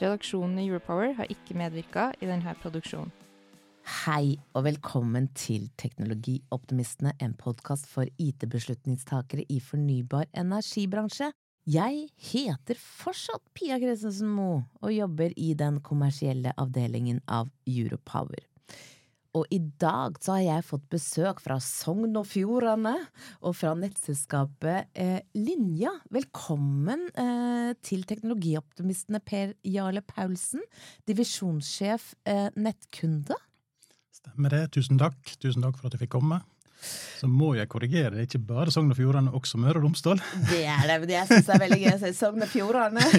Redaksjonen i Europower har ikke medvirka i denne produksjonen. Hei og velkommen til Teknologioptimistene, en podkast for IT-beslutningstakere i fornybar energibransje. Jeg heter fortsatt Pia Christensen Moe og jobber i den kommersielle avdelingen av Europower. Og i dag så har jeg fått besøk fra Sogn og Fjordane og fra nettselskapet eh, Linja. Velkommen eh, til teknologioptimistene Per Jarle Paulsen, divisjonssjef eh, nettkunde. Stemmer det. Tusen takk. Tusen takk for at jeg fikk komme. Så må jeg korrigere, det er ikke bare Sogn og Fjordane, også Møre og Romsdal. Det er det, men jeg syns det er veldig gøy å si Sogn og Fjordane.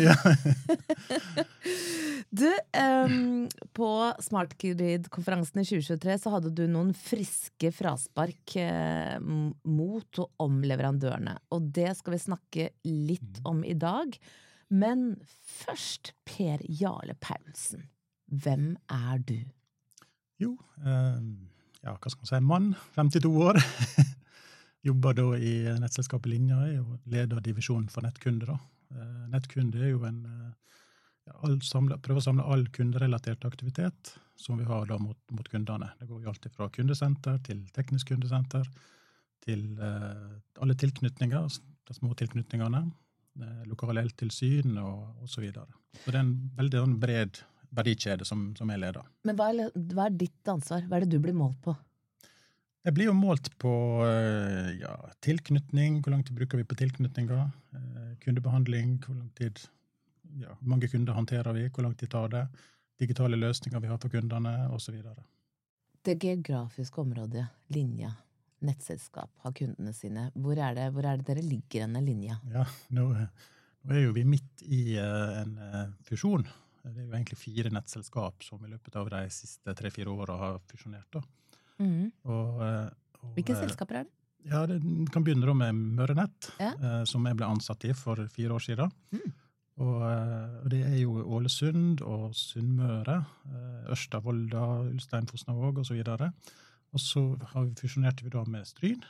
Du, um, på Smartgrid-konferansen i 2023 så hadde du noen friske fraspark eh, mot og om leverandørene. Og det skal vi snakke litt om i dag. Men først, Per Jarle Paulsen. Hvem er du? Jo, eh, ja, hva skal man si, mann. 52 år. Jobber da i nettselskapet Linja, er leder divisjonen for nettkunder. da. Eh, nettkunde er jo en eh, samle, prøve å samle all kunderelatert aktivitet som vi har da mot, mot kundene. Det går jo alltid fra kundesenter til teknisk kundesenter til eh, alle tilknytninger, de små tilknytningene, eh, lokale eltilsyn og osv. Så, videre. så det er en veldig en bred verdikjede som, som jeg leder. Men hva er, hva er, ditt ansvar? Hva er det du blir målt på? Jeg blir jo målt på eh, ja, tilknytning, hvor lang tid bruker vi på tilknytninger, eh, kundebehandling, hvor lang tid ja, mange kunder håndterer vi, hvor lang tid tar det, digitale løsninger vi har for kundene, osv. Det geografiske området, linja, nettselskap, har kundene sine. Hvor er det, hvor er det dere ligger denne linja? Ja, nå, nå, er jo vi midt i uh, en uh, fusjon. Det er jo egentlig fire nettselskap som i løpet av de siste tre-fire åra har fusjonert. Mm. Og, uh, og, Hvilke selskaper er det? Ja, Det kan begynne med Mørenett, ja. som jeg ble ansatt i for fire år siden. Mm. Og, eh, og, det er jo Ålesund og Sunnmøre, eh, Ørsta, Volda, Ulstein, Fosnavåg osv. Og så har vi fusjonert vi da med Stryn,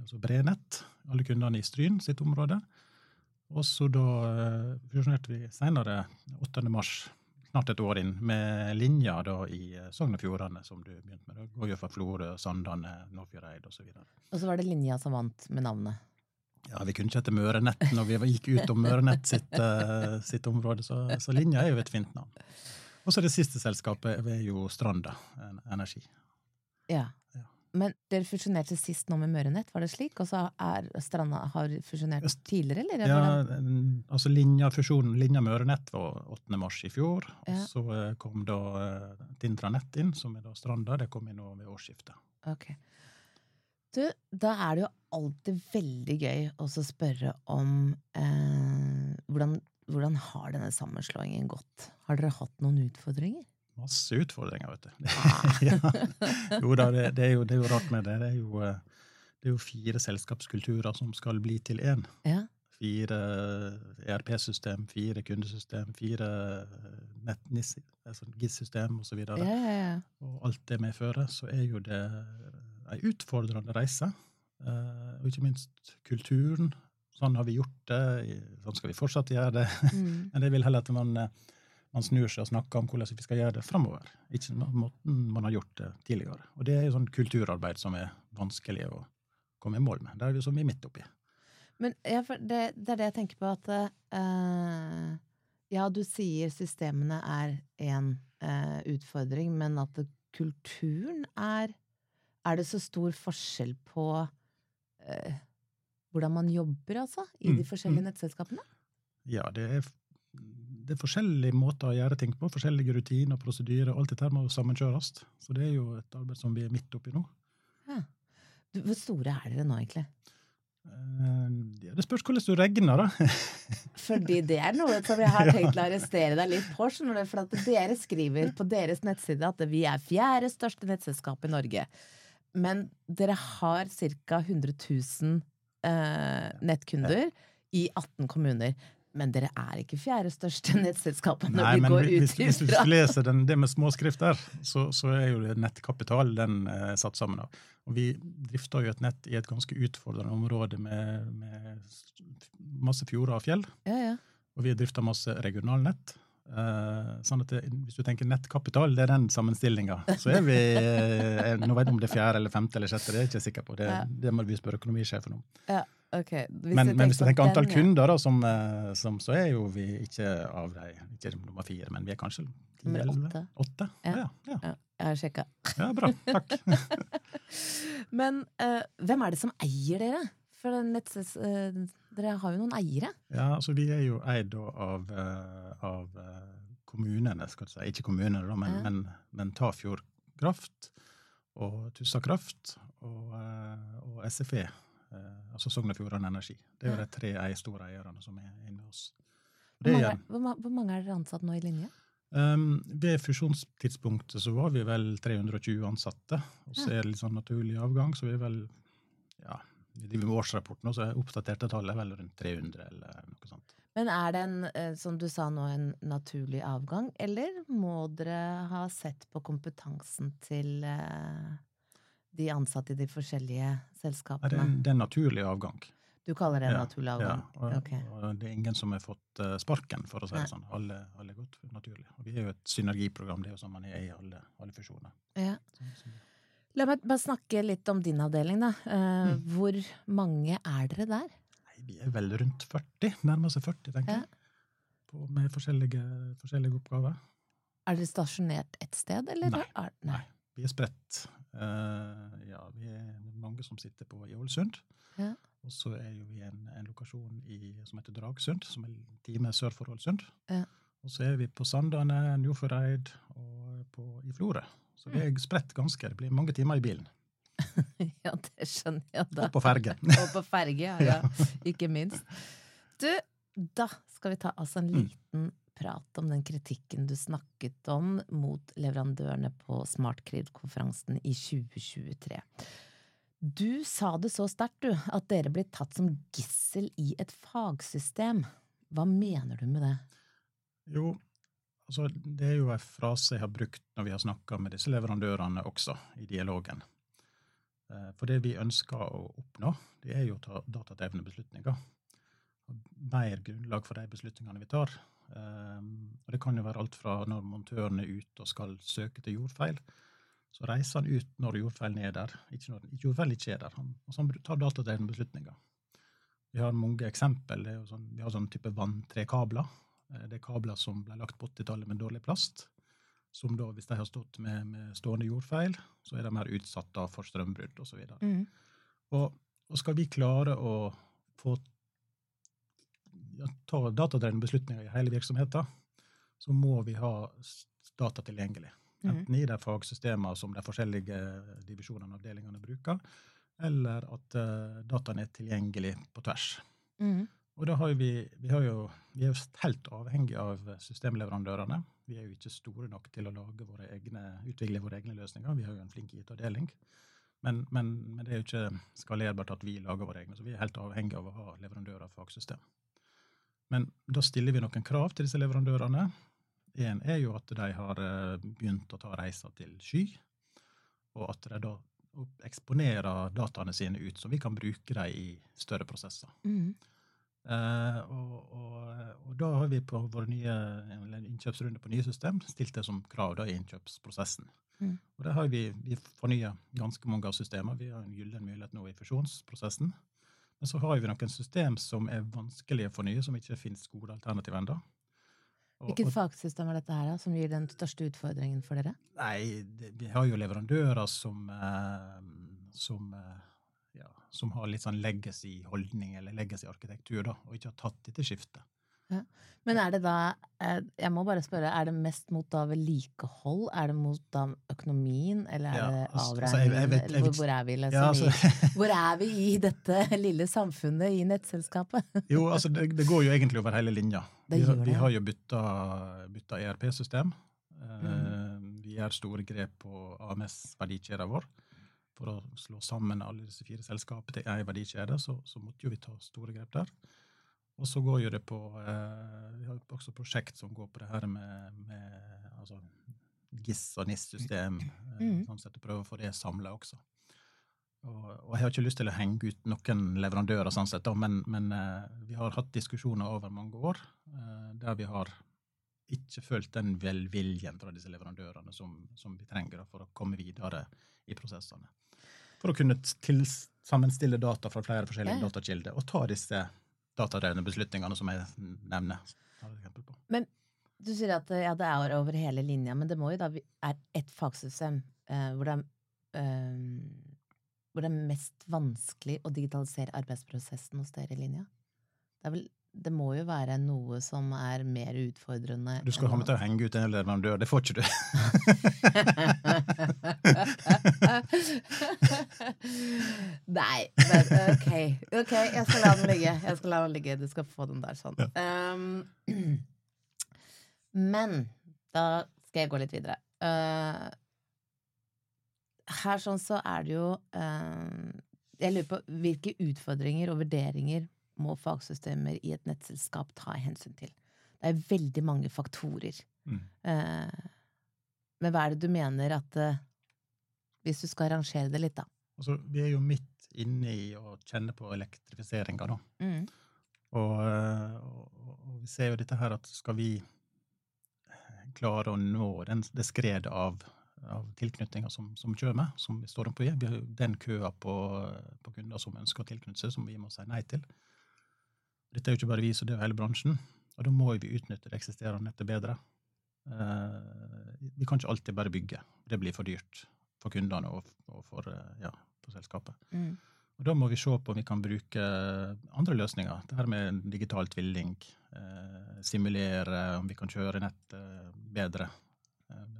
altså Brenett, alle kundene i Stryn sitt område. Og så da eh, fusjonerte vi senere, 8. mars, snart et år inn, med linja da i Sogn og Fjordane, som du begynte med. Da går jo fra Florø, Sandane, Nordfjordeid osv. Og, og så var det linja som vant med navnet? Ja, Vi kunne ikke hete Mørenett når vi gikk ut om Mørenett sitt, uh, sitt område, så, så, linja er jo et fint navn. Og så det siste selskapet er jo Stranda Energi. Ja. ja. Men dere fusjonerte sist nå med Mørenett, var det slik? Og så er Stranda har fusjonert tidligere, eller? Ja, altså linja, fusjonen linja Mørenett var 8. mars i fjor. Ja. Og så eh, kom da Tindranett inn, som er da Stranda. Det kom inn nå ved årsskiftet. Okay. Du, da er det jo alltid veldig gøy å spørre om eh, hvordan, hvordan, har denne sammenslåingen gått? Har dere hatt noen utfordringer? Masse utfordringer, vet du. Ah. ja. Jo da, det, det, er jo, det, er jo, rart med det. Det er jo, eh, det er jo fire selskapskulturer som skal bli til én. Ja. Fire ERP-system, fire kundesystem, fire nettnis, altså GIS-system osv. Og, så ja, ja, ja. og alt det medfører, så er jo det ei utfordrende reise. Uh, og ikke minst kulturen. Sånn har vi gjort det, sånn skal vi fortsatt gjøre det. Mm. Men jeg vil heller at man, eh, man, snur seg og snakker om hvordan vi skal gjøre det framover. Ikke måten man har gjort det tidligere. Og det er jo sånn kulturarbeid som er vanskelig å komme i mål med. Det er vi så mye midt oppi. Men ja, det, det, er det jeg tenker på at uh, Ja, du sier systemene er én uh, utfordring, men at kulturen er er det så stor forskjell på eh, hvordan man jobber, altså, i de mm, forskjellige mm. nettselskapene? Ja, det er, det er, forskjellige måter å gjøre ting på. Forskjellige rutiner og prosedyrer. Alt dette må sammenkjøres. Så det er jo et arbeid som vi er midt oppi nå. Ja. Du, hvor store er dere nå, egentlig? Det spørs hvordan du regner, da. Fordi det er noe som jeg har tenkt å arrestere deg litt på. For dere skriver på deres nettside at vi er fjerde største nettselskap i Norge. Men dere har ca. 100 000 eh, nettkunder i 18 kommuner. Men dere er ikke fjerde største nettselskapet når Nei, vi går ut ifra. Hvis, hvis du leser den, det med småskrift der, så, så, er jo det nettkapital den er eh, satt sammen av. Og vi drifter jo et nett i et ganske utfordrende område med, med masse fjorder og fjell. Ja, ja. Og vi drifter masse regionalnett. Uh, sånn at det, Hvis du tenker nettkapital, det er den sammenstillinga. Så er vi uh, Nå vet jeg om det er fjerde eller femte eller sjette, det er jeg ikke sikker på. Det, ja. det må vi spørre økonomisjefen om. Ja, okay. men, men, hvis du tenker antall den, kunder, da, som, uh, som, så er jo vi ikke av de ikke nummer fire, men vi er kanskje åtte. åtte? Ja. Ja, ja. Jeg har sjekka. Ja, bra. Takk. men hvem er det som eier dere? For nettses, dere har jo noen eiere? Ja, altså vi er jo eid av, av kommunene, skal du si. Ikke kommunene, da, men, ja. men, men Tafjord Kraft og Tussa Kraft og, eh, og SFE, eh, altså Sogn og Fjordane Energi. Det er jo de tre store eierne som er inne hos oss. Hvor mange, hvor, hvor mange, er dere ansatt nå i linje? Um, ved fusjonstidspunktet så var vi vel 320 ansatte. Og så er det litt sånn naturlig avgang, så vi er vel ja, vi driver med årsrapport nå, så oppdaterte tallet vel rundt 300 eller noe sånt. Men er det en, eh, som du sa nå, en naturlig avgang, eller må dere ha sett på kompetansen til eh, de ansatte i de forskjellige selskapene? Det er en, det er en naturlig avgang. Du kaller det en ja, naturlig avgang? Ja, og, okay. og, det er ingen som har fått uh, sparken, for å si det sånn. Alle, alle er gått naturlig. Og vi er jo et synergiprogram, det er jo sånn man er i alle, alle fusjoner. Ja. Så, så. La meg bare snakke litt om din avdeling, da. Uh, mm. Hvor mange er dere der? vi er vel rundt 40, nærmer oss 40, tenker jeg. På, med forskjellige, forskjellige, oppgaver. Er dere stasjonert ett sted, eller? Nei. Er, nei. Vi er spredt. Uh, ja, vi er mange som sitter på i Ålesund. Ja. Og så er jo vi en, en lokasjon i, som heter Dragsund, som er en time sør for Ålesund. Ja. Og så er vi på Sandane, Nordfjordeid og på, i Florø. Så vi er spredt ganske. Det blir mange timer i bilen. ja, det skjønner jeg da. Og på ferge. og på ferge, ja, ja. Ikke minst. Du, da skal vi ta altså en mm. liten prat om den kritikken du snakket om mot leverandørene på SmartCrid-konferansen i 2023. Du sa det så sterkt, du, at dere blir tatt som gissel i et fagsystem. Hva mener du med det? Jo, altså det er jo en frase jeg har brukt når vi har snakka med disse leverandørene også, i dialogen. Eh, for det vi ønsker å oppnå, det er jo å ta datadrevne beslutninger. Mer grunnlag for de beslutningene vi tar. Eh, og det kan jo være alt fra når montøren er ute og skal søke til jordfeil. Så reiser han ut når jordfeilen er der, ikke når jordfeilen ikke er der. og så tar datadrevne beslutninger. Vi har mange eksempel. Sånn, vi har sånn type vanntrekabler. Eh, det er kabler som ble lagt på 80-tallet med dårlig plast som da, hvis de har stått med, med stående jordfeil, så er de mer utsatt for strømbrudd osv. Og, mm. og, og skal vi klare å få ja, ta datadrevne beslutninger i hele virksomheten, så må vi ha data tilgjengelig. Mm. Enten i de fagsystemene som de forskjellige divisjonene og avdelingene bruker, eller at uh, dataen er tilgjengelig på tvers. Mm. Og da har vi, vi, har jo, vi er jo helt avhengig av systemleverandørene. Vi er jo ikke store nok til å våre egne, utvikle våre egne løsninger. Vi har jo en flink IT-avdeling. Men, men, men, det er jo ikke skalerbart at vi lager våre egne. Så vi er helt avhengig av å ha leverandører av fagsystem. Men da stiller vi noen krav til disse leverandørene. Én er jo at de har eh, begynt å ta reiser til sky, og at de da eksponerer dataene sine ut, så vi kan bruke dem i større prosesser. Mm. Uh, og, og, og, da har vi på vår nye innkjøpsrunde på nye system stilt det som krav da, i innkjøpsprosessen. Mm. Og der har vi, vi fornya ganske mange av systemene. Vi har en gyllen mulighet nå i fusjonsprosessen. Men så har vi noen system som er vanskelig å fornye, som ikke finnes gode alternativ ennå. Hvilket fagsystem er dette her, da, som gir den største utfordringen for dere? Nei, det, Vi har jo leverandører som, eh, som eh, som har litt sånn legacy-holdning eller legacy-arkitektur, da, og ikke har tatt dette skiftet. Ja. Men er det da eh, Jeg må bare spørre, er det mest mot da vedlikehold? Er det mot da økonomien, eller er ja, det altså, avregningen? Altså, eller hvor, hvor, er vi, liksom, ja, altså, i, hvor er vi i dette lille samfunnet i nettselskapet? jo, altså det, det, går jo egentlig over hele linja. Vi, vi, har jo bytta, ERP-system. Mm. Uh, vi gjør store grep på AMS-verdikjeden vår. For å slå sammen alle disse fire selskapene til én verdikjede, så, så måtte jo vi ta store grep der. Og så går jo det på eh, Vi har også prosjekt som går på det her med, med altså, GIS og NIS-system. Eh, mm. sånn sett Prøve å få det samla også. Og, og, jeg har ikke lyst til å henge ut noen leverandører, sånn sett, men, men eh, vi har hatt diskusjoner over mange år eh, der vi har ikke følt den velviljen fra disse leverandørene som, som vi trenger for å komme videre i prosessene. For å kunne til, sammenstille data fra flere forskjellige ja. datakilder og ta disse datadrevne beslutningene som jeg nevner. Men du sier at ja, det er over hele linja, men det må jo da være ett fagsystem eh, hvor, det er, eh, hvor det er mest vanskelig å digitalisere arbeidsprosessen hos dere i linja? Det, vel, det må jo være noe som er mer utfordrende Du skal ha med til å henge ut en eller annen dør, det får ikke du. Nei, men ok. Ok, jeg skal la den ligge. Jeg skal la den ligge. Du skal få den der sånn. Ja. Um, men da skal jeg gå litt videre. Uh, her sånn så er det jo uh, Jeg lurer på hvilke utfordringer og vurderinger må fagsystemer i et nettselskap ta hensyn til. Det er veldig mange faktorer. Mm. Uh, men hva er det du mener at Hvis du skal rangere det litt, da? Altså, vi er jo midt inne i å kjenne på elektrifiseringa, da. Mm. Og, og, og, vi ser jo dette her at skal vi klare å nå den, det skredet av, av tilknytninger som, som kommer, som vi står på, vi har den køa på, på, kunder som ønsker å tilknytte seg, som vi må si nei til. Dette er jo ikke bare vi, så det er jo hele bransjen. Og da må vi utnytte det eksisterende nettet bedre. Uh, vi kan ikke alltid bare bygge. Det blir for dyrt for kundene og, og for, eh, ja, for, selskapet. Mm. Og Da må vi se på om vi kan bruke andre løsninger. Det her med digital tvilling. Eh, simulere om vi kan kjøre nettet bedre. Eh,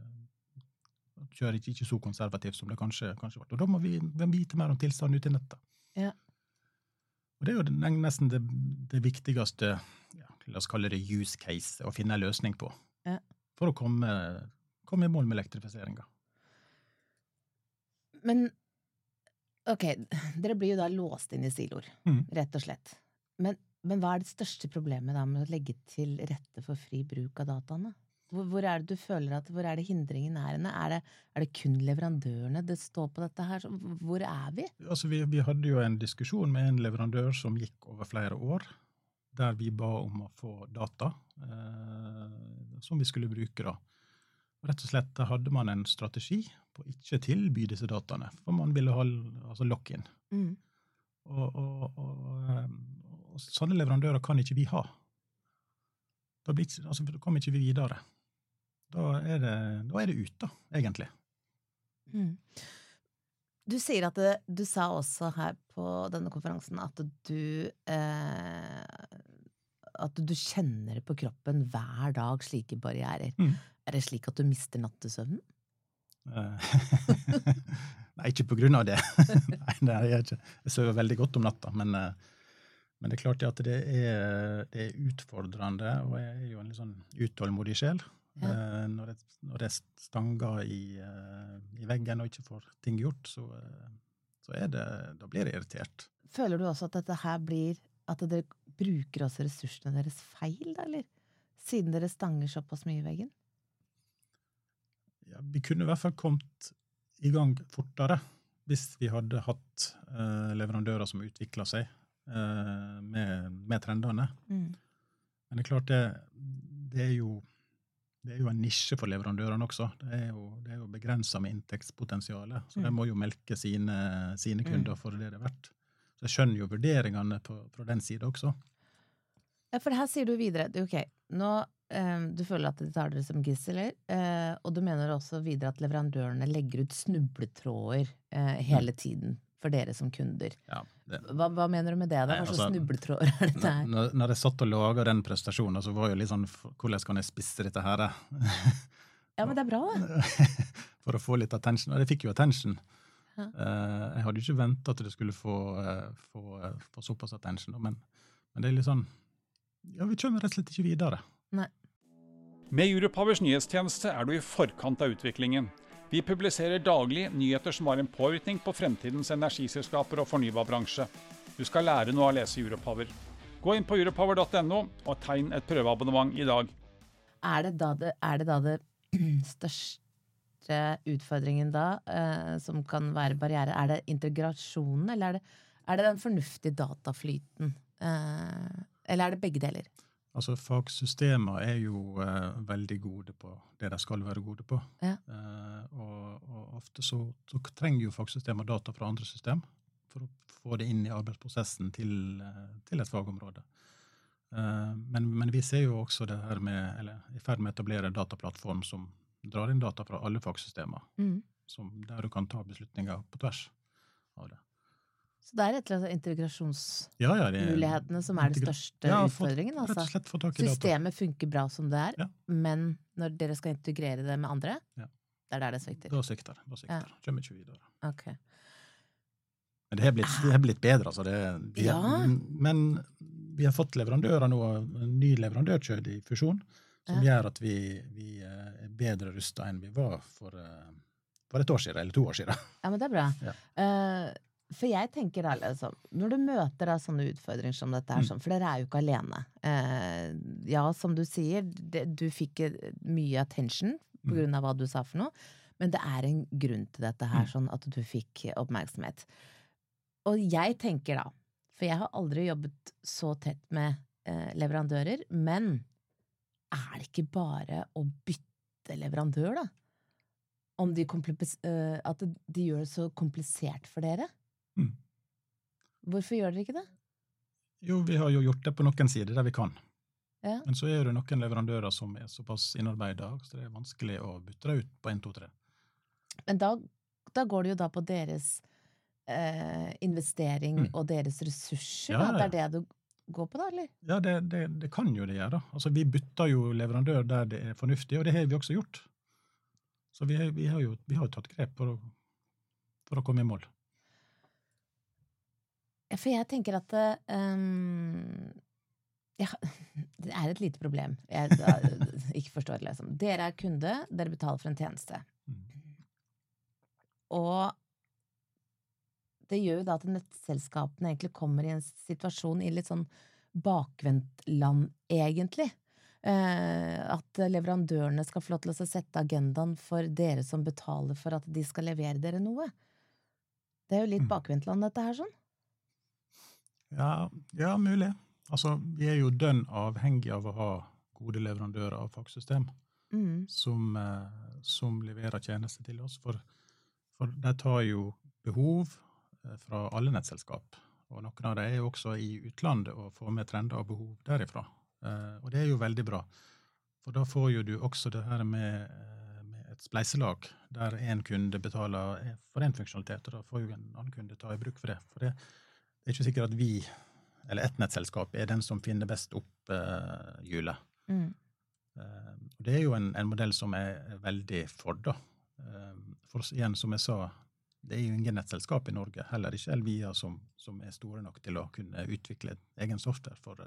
kjøre ikke, ikke, så konservativt som det kanskje, kanskje ble. Og da må vi, vi vite mer om tilstanden ute i nettet. Ja. Og det er jo nesten det, det viktigste, ja, la oss kalle det use case, å finne en løsning på. Ja. For å komme, komme i mål med elektrifiseringa. Men ok, dere blir jo da låst inn i siloer, mm. rett og slett. Men, men, hva er det største problemet da med å legge til rette for fri bruk av dataene? Hvor, hvor er det du føler at, hvor er det hindringen er henne? Er det, er det kun leverandørene det står på dette her? Hvor er vi? Altså, vi, vi hadde jo en diskusjon med en leverandør som gikk over flere år, der vi ba om å få data eh, som vi skulle bruke. da. Rett og slett hadde man en strategi på å ikke tilby disse dataene, for man ville ha altså lock-in. Mm. Og, og, og, ehm, og, sånne leverandører kan ikke vi ha. Da, blir, altså, da kommer ikke vi videre. Da er det, da er det ut, da, egentlig. Mm. Du sier at det, du sa også her på denne konferansen at du eh, At du kjenner på kroppen hver dag slike barrierer. Mm. Er det slik at du mister nattesøvnen? Eh, nei, ikke på grunn av det. nei, det er jeg ikke. Jeg sover veldig godt om natta, men, eh, men det er klart at det er, det er, utfordrende, og jeg er jo en litt sånn utålmodig sjel. Ja. Eh, når, jeg, når jeg stanger i, i, veggen og ikke får ting gjort, så, så det, da blir jeg irritert. Føler du også at dette her blir At dere bruker også ressursene deres feil, da, eller? Siden dere stanger såpass mye i veggen? Ja, vi kunne i hvert fall kommet i gang fortere hvis vi hadde hatt eh, leverandører som utvikla seg eh, med, med, trendene. Mm. Men det er klart, det, det, er jo, det, er jo, en nisje for leverandørene også. Det er jo, det er jo begrensa med inntektspotensialet. Så mm. de må jo melke sine, sine mm. kunder for det det er verdt. Så jeg skjønner jo vurderingene på, fra den side også. Ja, for her sier du videre ok, nå du føler at de tar dere som gisler, eh, og du mener også videre at leverandørene legger ut snubletråder eh, hele tiden. for dere som kunder. Ja, hva, hva, mener du med det? da? Hva slags altså, snubletråder er dette her? Når, når jeg satt og laga den prestasjonen, så var jo litt sånn Hvordan kan jeg spisse dette her? ja, men det er bra, da. for å få litt attention. Og det fikk jo attention. Ja. Uh, jeg hadde jo ikke venta at det skulle få, få, få såpass attention, men, men, det er litt sånn Ja, vi kommer rett og slett ikke videre. Nei. Med Europowers nyhetstjeneste er du i forkant av utviklingen. Vi publiserer daglig nyheter som har en påvirkning på fremtidens energiselskaper og fornybarbransje. Du skal lære noe av å lese Europower. Gå inn på europower.no og tegn et prøveabonnement i dag. Er det da det, det, da det største utfordringen da, eh, som kan være barriere? Er det integrasjonen, eller er det, er det den fornuftige dataflyten? Eh, eller er det begge deler? Altså Fagsystemer er jo eh, veldig gode på det de skal være gode på. Ja. Eh, og, og, ofte så, så, trenger jo fagsystemer data fra andre system for å få det inn i arbeidsprosessen til, eh, til et fagområde. Eh, men, men, vi ser jo også det her med, eller i ferd med å etablere en dataplattform som drar inn data fra alle fagsystemer. Mm. Som, der du kan ta beslutninger på tvers av det. Så det er et eller annet integrasjonsmulighetene ja, ja, som er den største ja, fått, utfordringen. Altså. Systemet funker bra som det er, men når dere skal integrere det med andre, det er der det svikter. Da svikter det. Kommer ikke videre. Okay. Men det har blitt, blitt bedre, altså. Det, vi har, men vi har fått leverandører nå, en ny leverandørkjede i fusjon, som gjør at vi, vi, eh, er bedre rusta enn vi var for, eh, for, et år siden, eller to år siden. Ja, men det er bra. Uh, for jeg tenker da liksom, Når du møter da sånne utfordringer som dette her, mm. For dere er jo ikke alene. Eh, ja, som du sier, det, du fikk mye attention på mm. grunn av hva du sa for noe, men det er en grunn til dette her, mm. sånn at du fikk oppmerksomhet. Og jeg tenker da, for jeg har aldri jobbet så tett med eh, leverandører, men er det ikke bare å bytte leverandør, da? Om de uh, at de gjør det så komplisert for dere? Mm. Hvorfor gjør dere ikke det? Jo, vi har jo gjort det på noen sider der vi kan. Ja. Men så er det noen leverandører som er såpass innarbeida, så det er vanskelig å bytte det ut på 1, 2, 3. Men da, da går det jo da på deres eh, investering mm. og deres ressurser, ja, da? Det er det du går på, da, eller? Ja, det, det, det kan jo det gjøre. Altså, vi bytter jo leverandør der det er fornuftig, og det har vi også gjort. Så vi, vi har jo vi har tatt grep for å, for å komme i mål. For jeg tenker at um, ja, Det er et lite problem. Jeg da, ikke forstår det, liksom. Dere er kunde, dere betaler for en tjeneste. Og det gjør jo da at nettselskapene egentlig kommer i en situasjon i litt sånn bakvendtland, egentlig. Eh, at leverandørene skal få lov til å sette agendaen for dere som betaler for at de skal levere dere noe. Det er jo litt mm. bakvendtland, dette her, sånn. Ja, ja, mulig. Altså, vi er jo dønn avhengig av å ha gode leverandører av fagsystem mm. som, eh, som, leverer tjenester til oss. For, for de tar jo behov eh, fra alle nettselskap. Og noen av dem er jo også i utlandet og får med trender og behov derifra. Eh, og det er jo veldig bra. For da får jo du også det her med, med et spleiselag, der én kunde betaler for én funksjonalitet, og da får jo en annen kunde ta i bruk for det. For det det er ikke sikkert at vi, eller ett nettselskap, er den som finner best opp uh, hjulet. Mm. Uh, det er jo en, en, modell som er veldig for, da. Uh, for igjen, som jeg sa, det er jo ingen nettselskap i Norge, heller ikke Elvia, som, som er store nok til å kunne utvikle egen software for,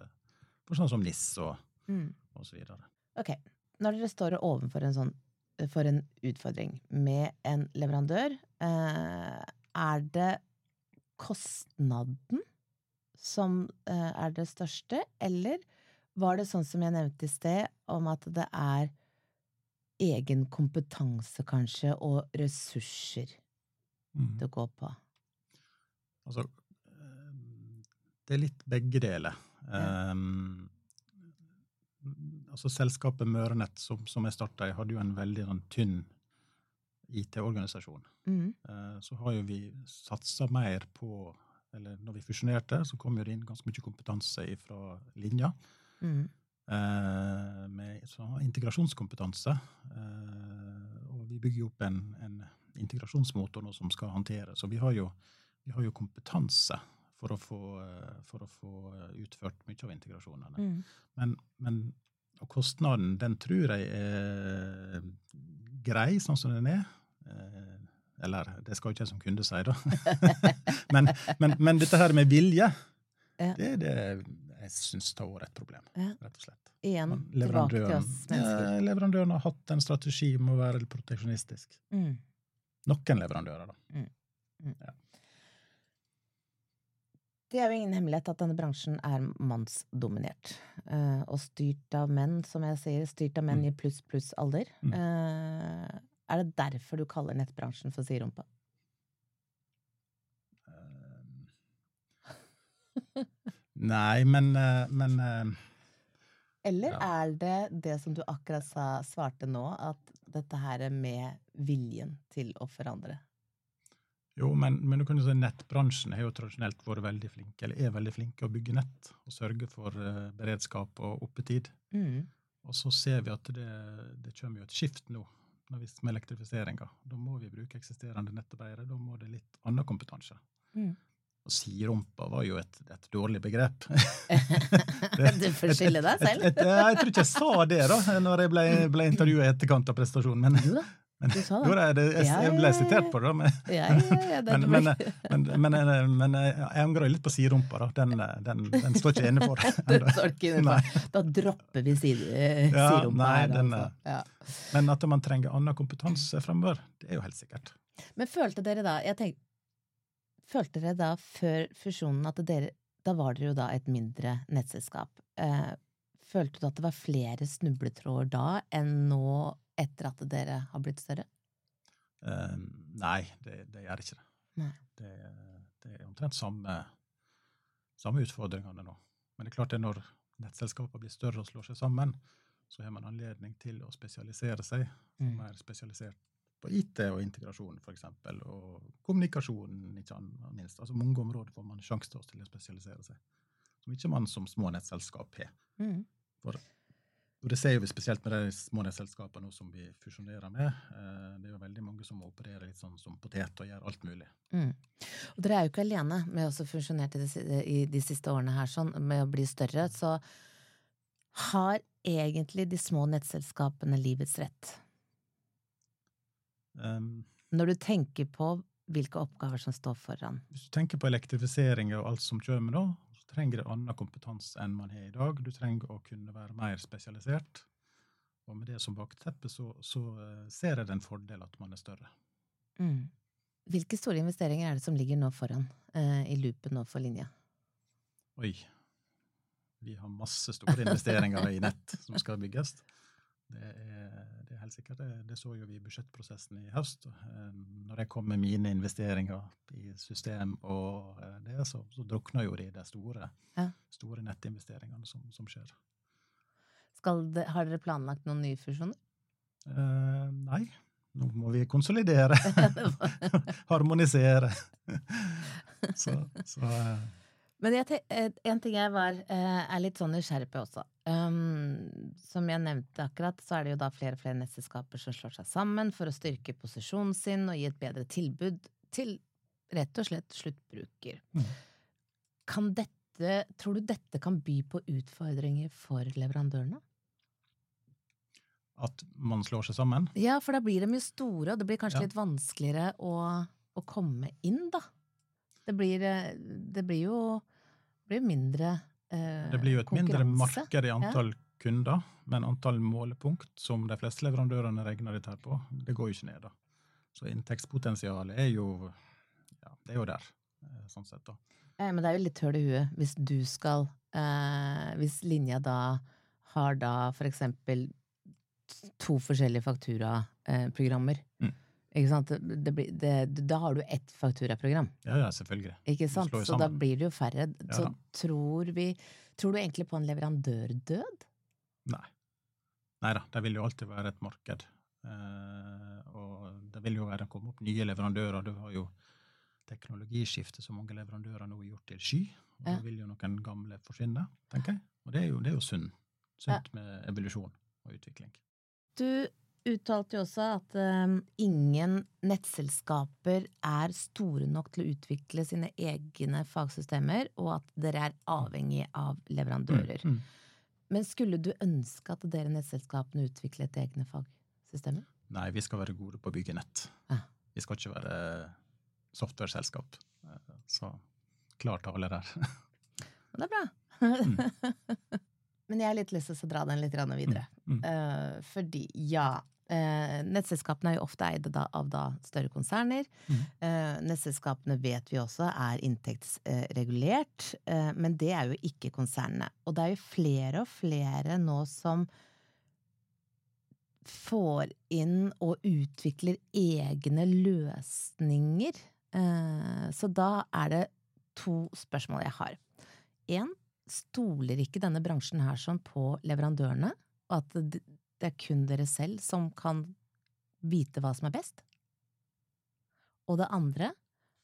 for sånn som NIS og, mm. og så videre. Ok, Når dere står overfor en sånn for en utfordring med en leverandør, er det kostnaden som uh, er det største, eller var det sånn som jeg nevnte i sted, om at det er egen kompetanse, kanskje, og ressurser mm. det går på? Altså, eh, det er litt begge deler. Ja. Um, altså Selskapet Mørenett, som, som jeg starta i, hadde jo en veldig en tynn IT-organisasjon. Mm. Eh, så har jo vi satsa mer på Eller når vi fusjonerte, så kom det inn ganske mye kompetanse fra linja. Mm. Eh, med integrasjonskompetanse. Eh, og vi bygger opp en, en integrasjonsmotor nå som skal håndtere. Så vi har jo vi har jo kompetanse for å få, for å få utført mye av integrasjonene. Mm. Men, men kostnaden, den tror jeg er grei sånn som den er. Eller det skal jo ikke jeg som kunde si, da. men, men, men, dette her med vilje, ja. det er det jeg syns har vært et problem. Rett og slett. Igjen tilbake til oss mennesker. Ja, leverandøren har hatt en strategi om å være proteksjonistisk. Mm. Noen leverandører, da. Mm. Mm. Ja. Det er jo ingen hemmelighet at denne bransjen er mannsdominert. Uh, og styrt av menn, som jeg sier. Styrt av menn mm. i pluss pluss alder. Uh, er det derfor du kaller nettbransjen for siderumpa? Uh, nei, men, men Eller ja. er det det som du akkurat sa, svarte nå, at dette her er med viljen til å forandre? Jo, men, men, du kan jo si nettbransjen har jo tradisjonelt vært veldig flinke, eller er veldig flinke å bygge nett og sørge for uh, beredskap og oppetid. Mm. Og så ser vi at det, det kommer jo et skift nå med elektrifiseringa. Da må vi bruke eksisterende nettarbeidere. Da må det litt annen kompetanse. Mm. Og siderumpa var jo et, et dårlig begrep. du får skylde deg selv. Et, et, jeg tror ikke jeg sa det da når jeg ble, ble intervjua i etterkant av prestasjonen. Men. Men, du sa det. Jo, det, jeg, jeg ble sitert på det, men, ja, ja, ja, men, men, men, jeg angrer litt på siderumpa. Den, den, den, står ikke inne for. den står ikke inne for. Da dropper vi siderumpa. her. Altså. Men at man trenger annen kompetanse fremover, det er jo helt sikkert. Men følte dere da jeg tenker, Følte dere da før fusjonen at dere Da var dere jo da et mindre nettselskap. Eh, følte du at det var flere snubletråder da enn nå etter at dere har blitt større? Uh, nei, det, det, gjør ikke det. det. Det, er omtrent samme, samme utfordringene nå. Men det er klart det når nettselskapene blir større og slår seg sammen, så har man anledning til å spesialisere seg. Mm. Mer spesialisert på IT og integrasjon, f.eks., og kommunikasjon, ikke minst. Altså Mange områder får man sjanse til å spesialisere seg, som ikke man som små nettselskap har. Mm. For og Det ser vi spesielt med de små nettselskapene som vi fusjonerer med. Eh, det er jo veldig mange som opererer litt sånn som potet og gjør alt mulig. Mm. Og dere er jo ikke alene med å fusjonere i de siste årene her, sånn, med å bli større. Så har egentlig de små nettselskapene livets rett? Um, Når du tenker på hvilke oppgaver som står foran? Hvis du tenker på elektrifisering og alt som kommer nå, trenger en annen kompetanse enn man har i dag. Du trenger å kunne være mer spesialisert. Og med det som bakteppe så, så uh, ser jeg det en fordel at man er større. Mm. Hvilke store investeringer er det som ligger nå foran eh, i loopen nå for linja? Oi. Vi har masse store investeringer i nett som skal bygges. Det er, det er helt sikkert. Det, det, så jo vi i budsjettprosessen i høst. Eh, når jeg kom med mine investeringer i system og eh, det, så, så drukna jo de de store, ja. store nettinvesteringene som, som skjer. Det, har dere planlagt noen nye fusjoner? Eh, nei. Nå må vi konsolidere. Harmonisere. så, så eh, men jeg, eh, en ting jeg var, eh, er litt sånn nysgjerrig på også. Um, som jeg nevnte akkurat, så er det jo da flere og flere nettselskaper som slår seg sammen for å styrke posisjonen sin og gi et bedre tilbud til rett og slett sluttbruker. Mm. Kan dette, tror du dette kan by på utfordringer for leverandørene? At man slår seg sammen? Ja, for da blir de jo store, og det blir kanskje ja. litt vanskeligere å, å komme inn, da. Det blir, eh, det blir jo blir mindre eh, Det blir jo et mindre marked i antall ja. kunder, men antall målepunkt, som de fleste leverandørene regner dette her på, det går jo ikke ned. da. Så inntektspotensialet er jo, ja, det er jo der, eh, sånn sett. da. Eh, men det er jo litt høl i huet hvis du skal eh, Hvis linja da har da for eksempel to forskjellige fakturaprogrammer. Mm. Ikke sant? Det blir, det, da har du ett fakturaprogram. Ja, ja, selvfølgelig. Ikke sant? Så da blir det jo færre. Ja. Så tror vi Tror du egentlig på en leverandørdød? Nei. Nei da, det vil jo alltid være et marked. Eh, og det vil jo være komme opp nye leverandører. Du har jo teknologiskiftet som mange leverandører nå har gjort til sky. Og ja. da vil jo noen gamle forsvinne, tenker jeg. Og det er jo, det er jo sunt. Sunt med evolusjon og utvikling. Du uttalte jo også at um, ingen nettselskaper er store nok til å utvikle sine egne fagsystemer, og at dere er avhengig av leverandører. Mm, mm. Men skulle du ønske at dere nettselskapene utviklet egne fagsystemer? Nei, vi skal være gode på å bygge nett. Ah. Vi skal ikke være software-selskap. Eh, så klar tale der. det er bra. Mm. Men jeg har litt lyst til å dra den litt videre. Mm. Mm. Uh, fordi, ja uh, Nettselskapene er jo ofte eid av da større konserner. Mm. Eh, nettselskapene vet vi også er inntektsregulert, men det er jo ikke konsernene. Og det er jo flere og flere nå som får inn og utvikler egne løsninger. Så da er det to spørsmål jeg har. Én, stoler ikke denne bransjen her sånn på leverandørene, og at det er kun dere selv som kan vite hva som er best? Og det andre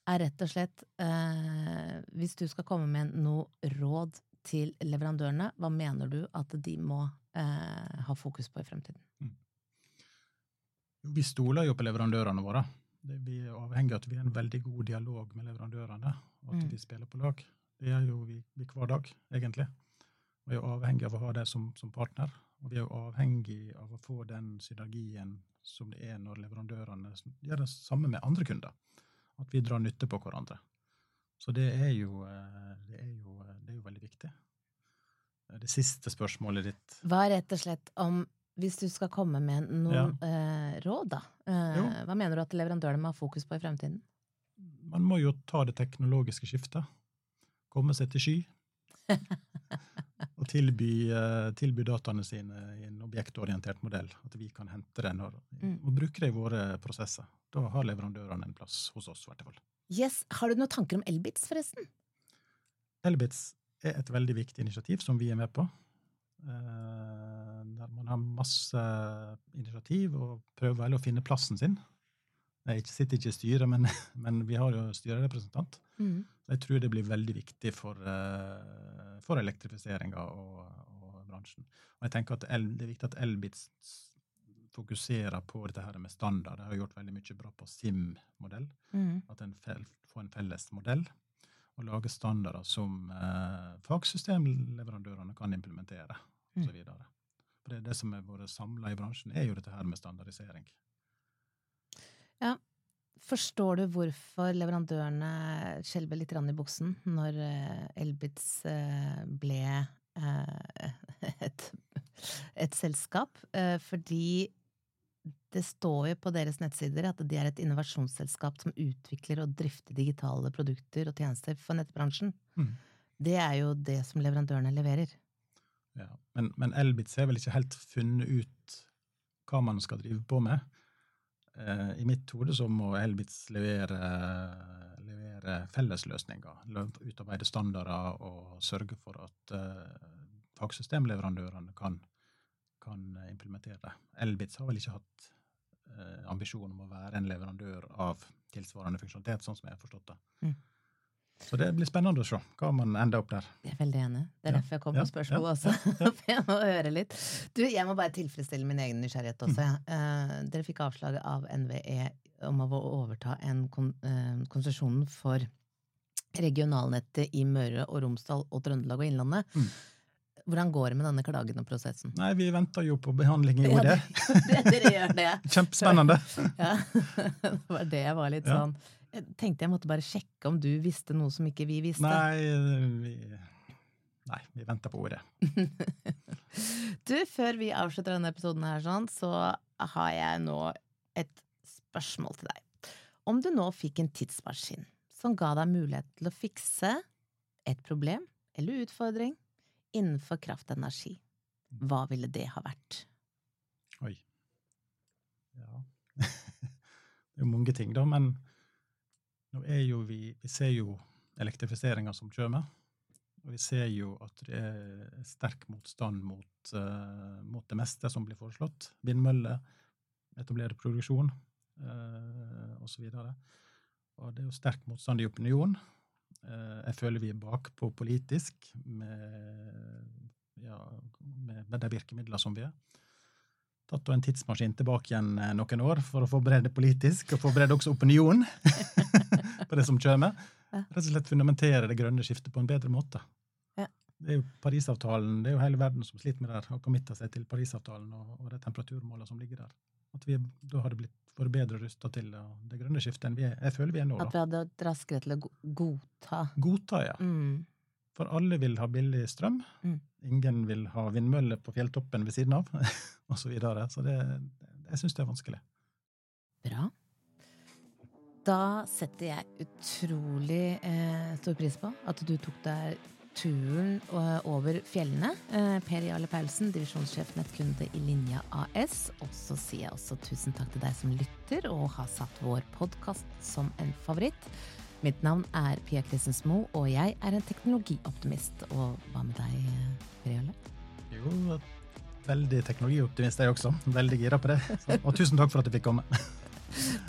er rett og slett, eh, hvis du skal komme med noe råd til leverandørene, hva mener du at de må eh, ha fokus på i fremtiden? Mm. Vi stoler jo på leverandørene våre. Vi er avhengig av at vi har en veldig god dialog med leverandørene, og at mm. vi spiller på lag. Det gjør jo vi, vi, hver dag, egentlig. Og vi er avhengig av å ha det som, som, partner. Og vi er jo avhengig av å få den synergien som det er når leverandørene gjør det samme med andre kunder. At vi drar nytte på hverandre. Så det er jo, eh, det er jo, det er jo veldig viktig. Det siste spørsmålet ditt Hva rett og slett om hvis du skal komme med noen ja. eh, råd, da. Eh, hva mener du at leverandørene må ha fokus på i fremtiden? Man må jo ta det teknologiske skiftet komme seg til sky. og tilby, uh, tilby, dataene sine i en objektorientert modell. At vi kan hente den og, mm. og bruke det i våre prosesser. Da har leverandørene en plass hos oss. hvert fall. Yes. Har du noen tanker om Elbits, forresten? Elbits er et veldig viktig initiativ som vi er med på. Uh, der man har masse initiativ og prøver vel å finne plassen sin. Jeg sitter ikke i styret, men, men vi har jo styrerepresentant. Mm. Jeg tror det blir veldig viktig for, uh, for elektrifiseringa og, og, bransjen. Og jeg tenker at el, Det er viktig at Elbit fokuserer på dette her med standard. De har gjort veldig mye bra på SIM-modell. Mm. At en får en felles modell. Og lager standarder som eh, fagsystemleverandørene kan implementere. Mm. Og så videre. for det, det som er vært samla i bransjen, er jo dette her med standardisering. Ja. Forstår du hvorfor leverandørene skjelver litt i buksen når eh, Elbitz eh, ble eh, et, et selskap? Fordi det står jo på deres nettsider at de er et innovasjonsselskap som utvikler og drifter digitale produkter og tjenester for nettbransjen. Mm. Det er jo det som leverandørene leverer. Ja, Men, men Elbitz har vel ikke helt funnet ut hva man skal drive på med. Eh, I mitt hode så må Elbitz levere, levere fellesløsninger, utarbeide standarder og sørge for at eh, fagsystemleverandørene kan, kan implementere det. Elbitz har vel ikke hatt eh, ambisjon om å være en leverandør av tilsvarende funksjonalitet, sånn som jeg har forstått det. Mm. Så det blir spennende å se hva man ender opp der. Jeg er veldig enig. Det er derfor jeg kom på spørsmål også. For jeg må høre litt. Du, jeg må bare tilfredsstille min egen nysgjerrighet også. Mm. Uh, dere fikk avslaget av NVE om å overta en kon uh, konsesjon for regionalnettet i Møre og Romsdal og Trøndelag og Innlandet. Mm. Hvordan går det med denne klagen og prosessen? Nei, Vi venter jo på behandling i OD. Ja, dere gjør det. Kjempespennende. ja, Det var det jeg var litt ja. sånn jeg tenkte jeg måtte bare sjekke om du visste noe som ikke vi visste. Nei, vi, nei, vi venter på ordet. du, før vi avslutter denne episoden her, sånn, så har jeg nå et spørsmål til deg. Om du nå fikk en tidsmaskin som ga deg mulighet til å fikse et problem eller utfordring innenfor kraft og energi, hva ville det ha vært? Oi. Ja Det er jo mange ting, da, men nå er jo vi, vi ser jo elektrifiseringa som kommer. Og vi ser jo at det er sterk motstand mot, uh, mot det meste som blir foreslått. Vindmøller, etablere produksjon uh, osv. Og, og det er jo sterk motstand i opinion. Uh, jeg føler vi er bakpå politisk med, ja, med, de virkemidlene som vi er. tatt en tidsmaskin tilbake igjen eh, noen år for å forberede politisk, og forberede også opinion på det som kommer. Rett og slett fundamentere det grønne skiftet på en bedre måte. Det er jo Parisavtalen, det er jo hele verden som sliter med det, har committa seg til Parisavtalen og, og de temperaturmålene som ligger der. At vi da hadde blitt for bedre rusta til det grønne skiftet enn vi er, jeg føler vi er nå. Da. At vi hadde vært raskere til å godta Godta, ja. Mm. For alle vil ha billig strøm. Mm. Ingen vil ha vindmøller på fjelltoppen ved siden av, og Så, videre. så det, jeg syns det er vanskelig. Bra. Da setter jeg utrolig eh, stor pris på at du tok deg turen eh, over fjellene. Eh, per Jarle Paulsen, divisjonssjef nettkunde i Linja AS. Og så sier jeg også tusen takk til deg som lytter og har satt vår podkast som en favoritt. Mitt navn er Pia Kristensmo, og jeg er en teknologioptimist. Og hva med deg, Riole? Jo, veldig teknologioptimist jeg også. Veldig gira på det. Så, og tusen takk for at du fikk komme.